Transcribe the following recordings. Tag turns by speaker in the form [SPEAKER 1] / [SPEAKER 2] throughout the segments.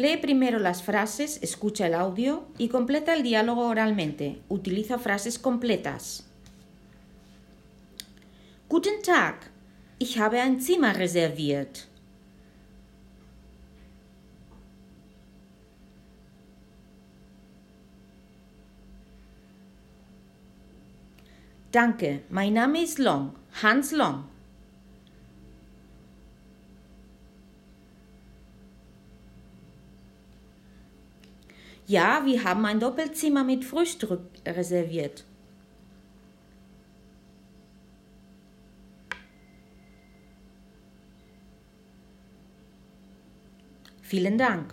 [SPEAKER 1] Lee primero las frases, escucha el audio y completa el diálogo oralmente. Utiliza frases completas. Guten Tag, ich habe ein Zimmer reserviert. Danke, mein Name ist Long, Hans Long. Ja, wir haben ein Doppelzimmer mit Frühstück reserviert. Vielen Dank.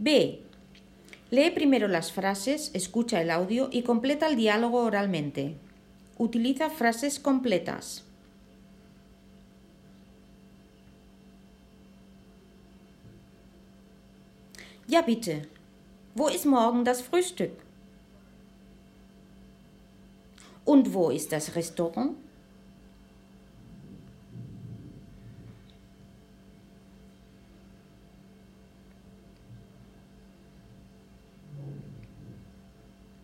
[SPEAKER 1] B. Lee primero las frases, escucha el audio y completa el diálogo oralmente. Utiliza frases completas. Ja, bitte. Wo ist morgen das Frühstück? Und wo ist das Restaurant?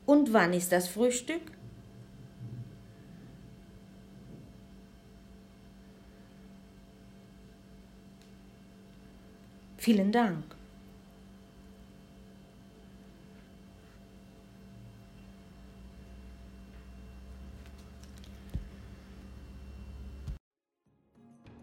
[SPEAKER 1] Und wann ist das Frühstück? Vielen Dank.